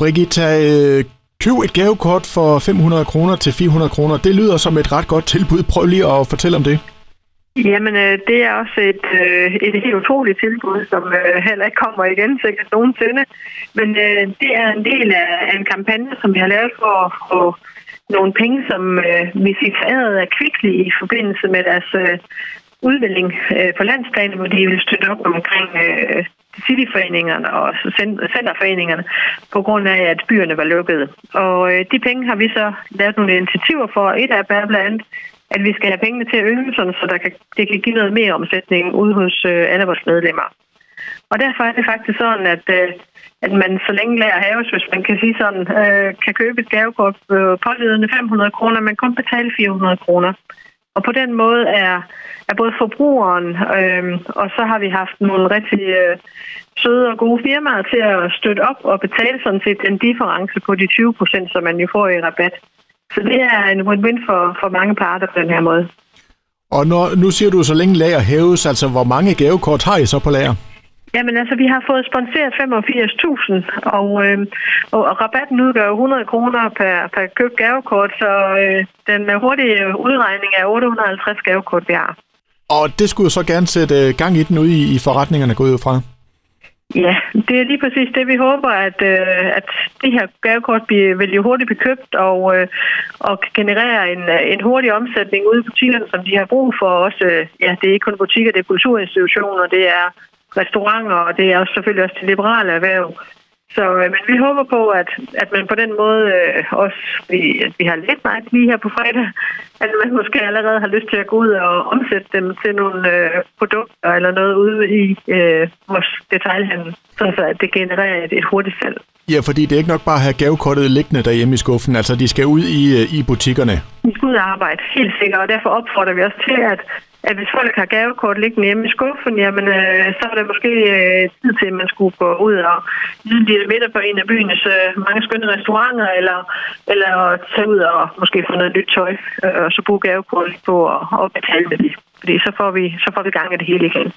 Brigitta, øh, køb et gavekort for 500 kroner til 400 kroner. Det lyder som et ret godt tilbud. Prøv lige at fortælle om det. Jamen, øh, det er også et, øh, et helt utroligt tilbud, som øh, heller ikke kommer igen sikkert nogensinde. Men øh, det er en del af en kampagne, som vi har lavet for at få nogle penge, som øh, vi fik foræret af Kvickly i forbindelse med deres øh, udvikling øh, på landsplan, hvor de vil støtte op omkring øh, cityforeningerne og centerforeningerne, på grund af, at byerne var lukkede. Og øh, de penge har vi så lavet nogle initiativer for. Et af blandt andet, at vi skal have pengene til at øge, så der kan, det kan give noget mere omsætning ude hos øh, alle vores medlemmer. Og derfor er det faktisk sådan, at, øh, at man så længe lærer haves, hvis man kan sige sådan, øh, kan købe et gavekort øh, pålydende 500 kroner, men kun betale 400 kroner. Og på den måde er, er både forbrugeren, øh, og så har vi haft nogle rigtig øh, søde og gode firmaer til at støtte op og betale sådan set den difference på de 20 procent, som man jo får i rabat. Så det er en win-win for, for mange parter på den her måde. Og når, nu siger du så længe lager hæves, altså hvor mange gavekort har I så på lager? Jamen altså, vi har fået sponseret 85.000, og, øh, og, og rabatten udgør 100 kroner per, per købt gavekort, så øh, den hurtige udregning er 850 gavekort, vi har. Og det skulle jo så gerne sætte øh, gang i den ude i, i forretningerne, gå ud fra. Ja, det er lige præcis det, vi håber, at, øh, at det her gavekort bliver, vil jo hurtigt blive købt og, øh, og generere en, en hurtig omsætning ude i butikkerne, som de har brug for. Også, øh, ja, det er ikke kun butikker, det er kulturinstitutioner, det er restauranter, og det er også selvfølgelig også det liberale erhverv. Så øh, men vi håber på, at, at man på den måde øh, også, vi, at vi har lidt meget lige her på fredag, at man måske allerede har lyst til at gå ud og omsætte dem til nogle øh, produkter eller noget ude i øh, vores detaljhandel, så at det genererer et, et hurtigt salg. Ja, fordi det er ikke nok bare at have gavekortet liggende derhjemme i skuffen, altså de skal ud i, øh, i butikkerne. De skal ud og arbejde, helt sikkert, og derfor opfordrer vi også til, at at hvis folk har gavekort liggende hjemme i skuffen, jamen, øh, så er det måske øh, tid til, at man skulle gå ud og nyde middag på en af byens øh, mange skønne restauranter, eller, eller tage ud og måske få noget nyt tøj, øh, og så bruge gavekortet på at, at betale det. Fordi så får, vi, så får vi gang i det hele igen.